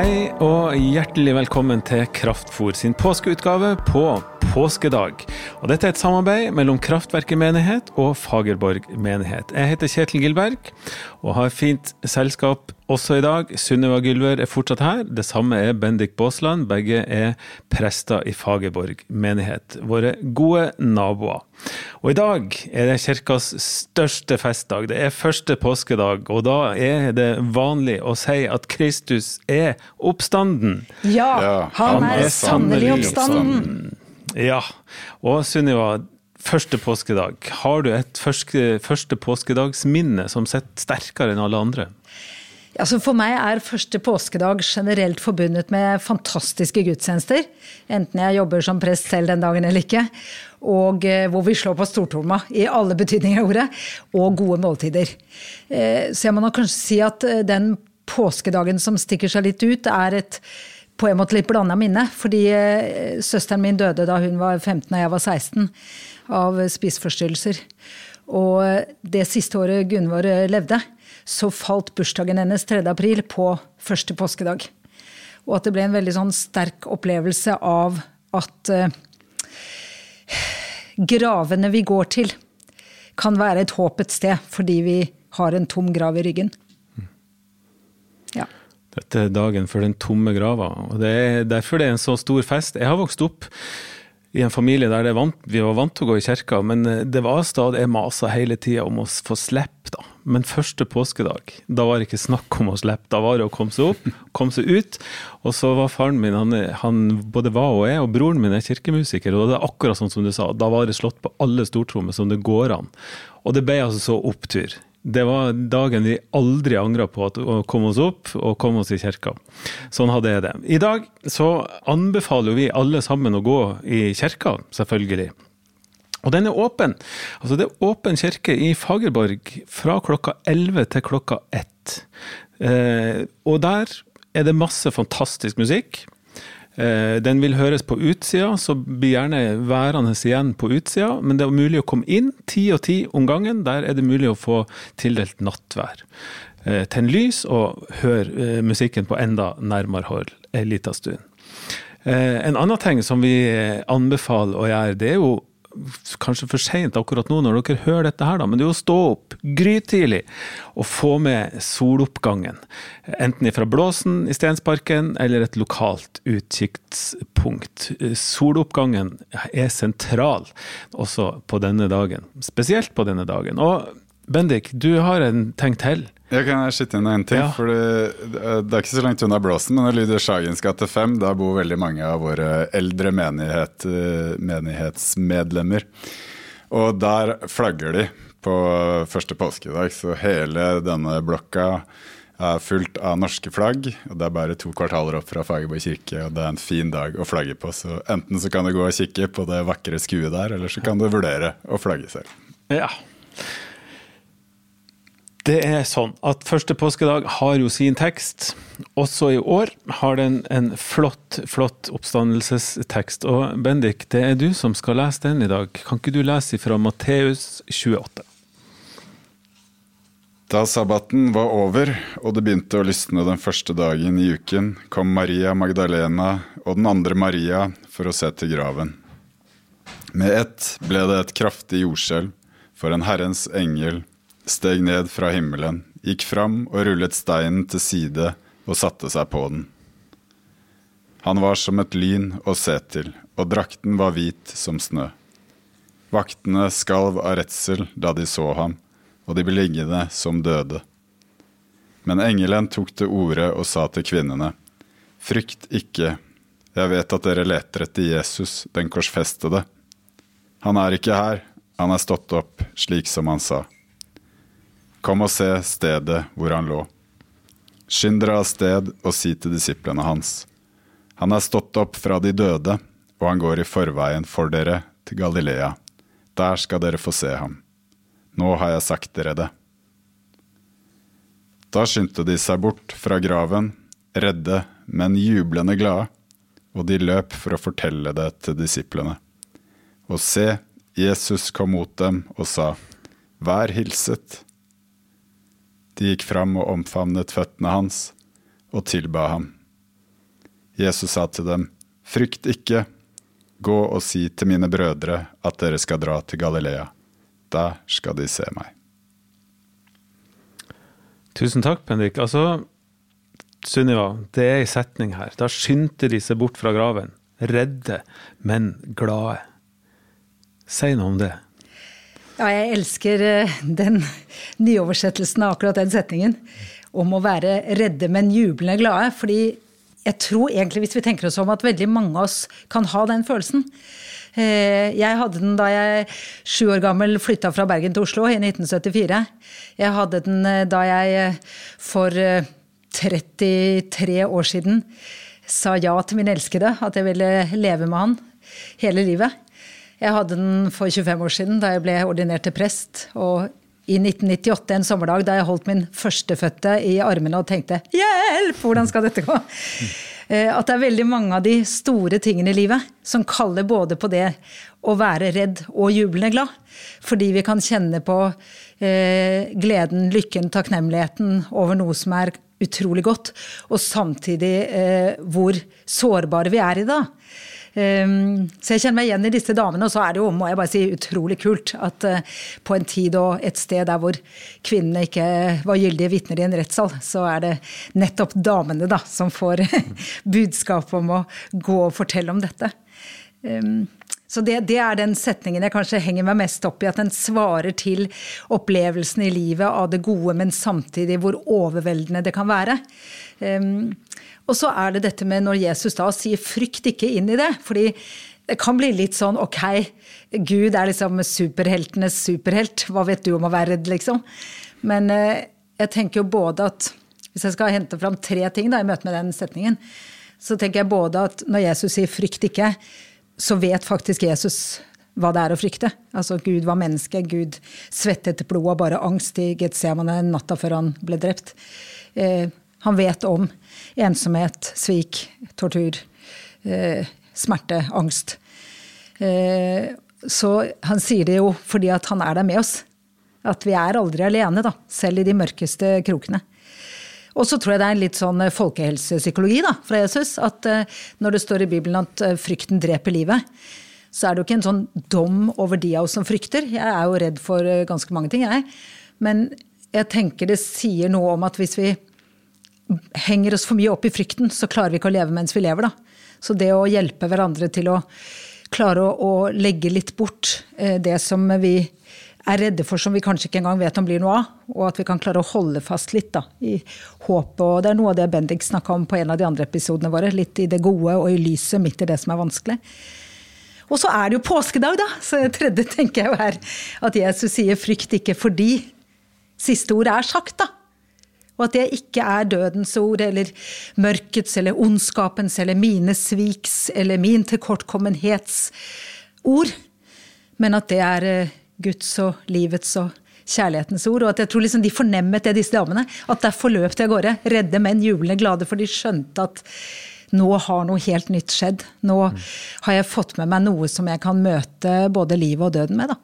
Hei og hjertelig velkommen til Kraftfôr sin påskeutgave på påskedag. Og dette er et samarbeid mellom Kraftverket menighet og Fagerborg menighet. Jeg heter Kjetil Gilberg og har fint selskap også i dag. Sunniva Gylver er fortsatt her. Det samme er Bendik Baasland. Begge er prester i Fagerborg menighet. Våre gode naboer. Og i dag er det kirkas største festdag. Det er første påskedag, og da er det vanlig å si at Kristus er oppstanden. Ja, han er sannelig oppstanden. Ja. Og Sunniva, første påskedag. Har du et første, første påskedagsminne som sitter sterkere enn alle andre? Altså for meg er første påskedag generelt forbundet med fantastiske gudstjenester. Enten jeg jobber som prest selv den dagen eller ikke. Og eh, hvor vi slår på stortromma i alle betydninger av ordet. Og gode måltider. Eh, så jeg må nok kanskje si at eh, den påskedagen som stikker seg litt ut, er et på en måte litt blanda minne. Fordi søsteren min døde da hun var 15 og jeg var 16 av spiseforstyrrelser. Og det siste året Gunvor levde, så falt bursdagen hennes 3. april på første påskedag. Og at det ble en veldig sånn sterk opplevelse av at uh, gravene vi går til, kan være et håp et sted, fordi vi har en tom grav i ryggen. Ja. Dette er dagen for den tomme grava, og det er derfor det er en så stor fest. Jeg har vokst opp i en familie der vant, vi var vant til å gå i kirka, men eh, det var stadig jeg masa hele tida om å få slippe, da. Men første påskedag, da var det ikke snakk om å slippe. Da var det å komme seg opp, komme seg ut. Og så var faren min, han, han både var og er, og broren min er kirkemusiker, og det er akkurat sånn som du sa. Da var det slått på alle stortrommer som det går an. Og det ble altså så opptur. Det var dagen vi aldri angra på å komme oss opp og komme oss i kirka. Sånn hadde jeg det. I dag så anbefaler vi alle sammen å gå i kirka, selvfølgelig. Og den er åpen. Altså Det er åpen kirke i Fagerborg fra klokka 11 til klokka 1. Eh, og der er det masse fantastisk musikk. Eh, den vil høres på utsida, så bli gjerne værende igjen på utsida. Men det er mulig å komme inn ti og ti om gangen. Der er det mulig å få tildelt nattvær. Eh, tenn lys og hør eh, musikken på enda nærmere hold en liten stund. En annen ting som vi anbefaler å gjøre, det er jo kanskje for seint akkurat nå når dere hører dette her, da, men det er å stå opp grytidlig og få med soloppgangen. Enten ifra Blåsen i Stensparken eller et lokalt utkiktspunkt. Soloppgangen er sentral også på denne dagen, spesielt på denne dagen. Og Bendik, du har en ting til. Jeg kan skyte inn en ting. Ja. for det, det, er ikke så langt unna Blåsen, men det lyder Sjagens gate 5. Der bor veldig mange av våre eldre menighet, menighetsmedlemmer. Og der flagger de på første påskedag, så hele denne blokka er fullt av norske flagg. og Det er bare to kvartaler opp fra Fagerborg kirke, og det er en fin dag å flagge på. Så enten så kan du gå og kikke på det vakre skuet der, eller så kan du vurdere å flagge selv. Ja, det er sånn at første påskedag har jo sin tekst. Også i år har den en flott, flott oppstandelsestekst. Og Bendik, det er du som skal lese den i dag. Kan ikke du lese fra Matteus 28? Da sabbaten var over og det begynte å lysne den første dagen i uken, kom Maria Magdalena og den andre Maria for å se til graven. Med ett ble det et kraftig jordskjelv, for en Herrens engel steg ned fra himmelen, gikk fram og rullet steinen til side og satte seg på den. Han var som et lyn å se til, og drakten var hvit som snø. Vaktene skalv av redsel da de så ham, og de ble liggende som døde. Men engelen tok til orde og sa til kvinnene, Frykt ikke, jeg vet at dere leter etter Jesus, den korsfestede. Han er ikke her, han er stått opp, slik som han sa. Kom og se stedet hvor han lå. Skynd dere av sted og si til disiplene hans. Han er stått opp fra de døde, og han går i forveien for dere til Galilea. Der skal dere få se ham. Nå har jeg sagt dere det. Da skyndte de seg bort fra graven, redde, men jublende glade, og de løp for å fortelle det til disiplene. Og se, Jesus kom mot dem og sa, Vær hilset. De gikk fram og omfavnet føttene hans og tilba ham. Jesus sa til dem, Frykt ikke, gå og si til mine brødre at dere skal dra til Galilea. Der skal de se meg. Tusen takk, Bendik. Altså, Sunniva, det er ei setning her. Da skyndte de seg bort fra graven. Redde, men glade. Si noe om det. Ja, jeg elsker eh, den nyoversettelsen av akkurat den setningen. Om å være redde, men jublende glade. Fordi jeg tror egentlig, hvis vi tenker oss om, at veldig mange av oss kan ha den følelsen. Eh, jeg hadde den da jeg sju år gammel flytta fra Bergen til Oslo i 1974. Jeg hadde den eh, da jeg for 33 år siden sa ja til min elskede, at jeg ville leve med han hele livet. Jeg hadde den for 25 år siden, da jeg ble ordinert til prest. Og i 1998, en sommerdag, da jeg holdt min førstefødte i armene og tenkte 'hjelp, hvordan skal dette gå'? Eh, at det er veldig mange av de store tingene i livet som kaller både på det å være redd og jublende glad. Fordi vi kan kjenne på eh, gleden, lykken, takknemligheten over noe som er utrolig godt, og samtidig eh, hvor sårbare vi er i det. Um, så jeg kjenner meg igjen i disse damene, og så er det jo, må jeg bare si, utrolig kult at uh, på en tid og et sted der hvor kvinnene ikke var gyldige vitner i en rettssal, så er det nettopp damene da som får budskap om å gå og fortelle om dette. Um, så det, det, er den setningen jeg kanskje henger meg mest opp i. At den svarer til opplevelsen i livet av det gode, men samtidig hvor overveldende det kan være. Um, og så er det dette med når Jesus da sier 'frykt ikke inn i det'. fordi det kan bli litt sånn ok, Gud er liksom superheltenes superhelt. Hva vet du om å være redd, liksom? Men eh, jeg tenker jo både at Hvis jeg skal hente fram tre ting da, i møte med den setningen, så tenker jeg både at når Jesus sier 'frykt ikke', så vet faktisk Jesus hva det er å frykte. Altså Gud var menneske, Gud svettet blod av bare angst i Getsemane natta før han ble drept. Eh, han vet om ensomhet, svik, tortur, eh, smerte, angst. Eh, så han sier det jo fordi at han er der med oss. At vi er aldri alene, da, selv i de mørkeste krokene. Og så tror jeg det er en litt sånn eh, folkehelsepsykologi da, fra Jesus. At eh, når det står i Bibelen at eh, frykten dreper livet, så er det jo ikke en sånn dom over de av oss som frykter. Jeg er jo redd for ganske mange ting, jeg. Men jeg tenker det sier noe om at hvis vi henger oss for mye opp i frykten, så klarer vi ikke å leve mens vi lever, da. Så det å hjelpe hverandre til å klare å, å legge litt bort det som vi er redde for som vi kanskje ikke engang vet om blir noe av. Og at vi kan klare å holde fast litt da, i håpet. Og det er noe av det Bendik snakka om på en av de andre episodene våre. Litt i det gode og i lyset midt i det som er vanskelig. Og så er det jo påskedag, da. Så det tredje tenker jeg jo er at Jesus sier 'frykt ikke' fordi siste ordet er sagt, da. Og at det ikke er dødens ord eller mørkets eller ondskapens eller mine sviks eller min tilkortkommenhets ord, men at det er eh, Guds og livets og kjærlighetens ord. Og at jeg tror liksom de fornemmet det, disse damene. At derfor løp de av gårde. Redde menn, jublende glade, for de skjønte at nå har noe helt nytt skjedd. Nå har jeg fått med meg noe som jeg kan møte både livet og døden med. da.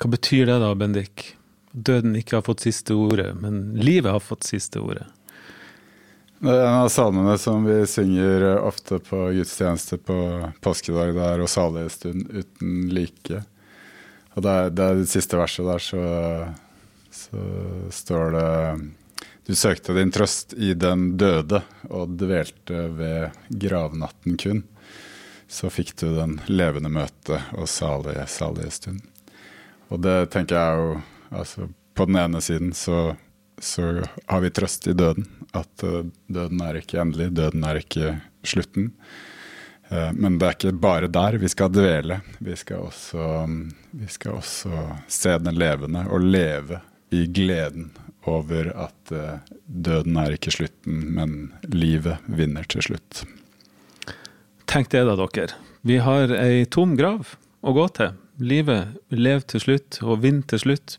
Hva betyr det da, Bendik? Døden ikke har fått siste ordet, men livet har fått siste ordet? Det er en av salmene som vi synger ofte på gudstjeneste på påskedag. Det er 'Å salige stund uten like'. Og det, det, det siste verset der, så, så, står det Du søkte din trøst i den døde og dvelte ved gravnatten kun. Så fikk du den levende møte og salige, salige stund. Og det tenker jeg er jo altså, På den ene siden så, så har vi trøst i døden. At uh, døden er ikke endelig, døden er ikke slutten. Uh, men det er ikke bare der vi skal dvele. Vi skal også, vi skal også se den levende og leve i gleden over at uh, døden er ikke slutten, men livet vinner til slutt. Tenk det da, dere. Vi har ei tom grav å gå til. Livet Lev til slutt og vinn til slutt.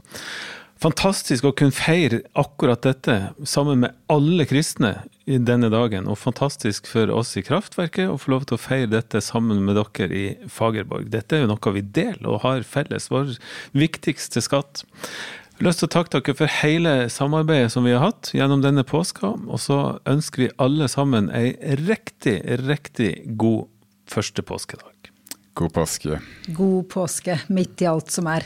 Fantastisk å kunne feire akkurat dette sammen med alle kristne i denne dagen. Og fantastisk for oss i Kraftverket å få lov til å feire dette sammen med dere i Fagerborg. Dette er jo noe vi deler og har felles. Vår viktigste skatt. har lyst til å takke dere for hele samarbeidet som vi har hatt gjennom denne påska. Og så ønsker vi alle sammen ei riktig, riktig god første påskedag. God påske. God påske midt i alt som er.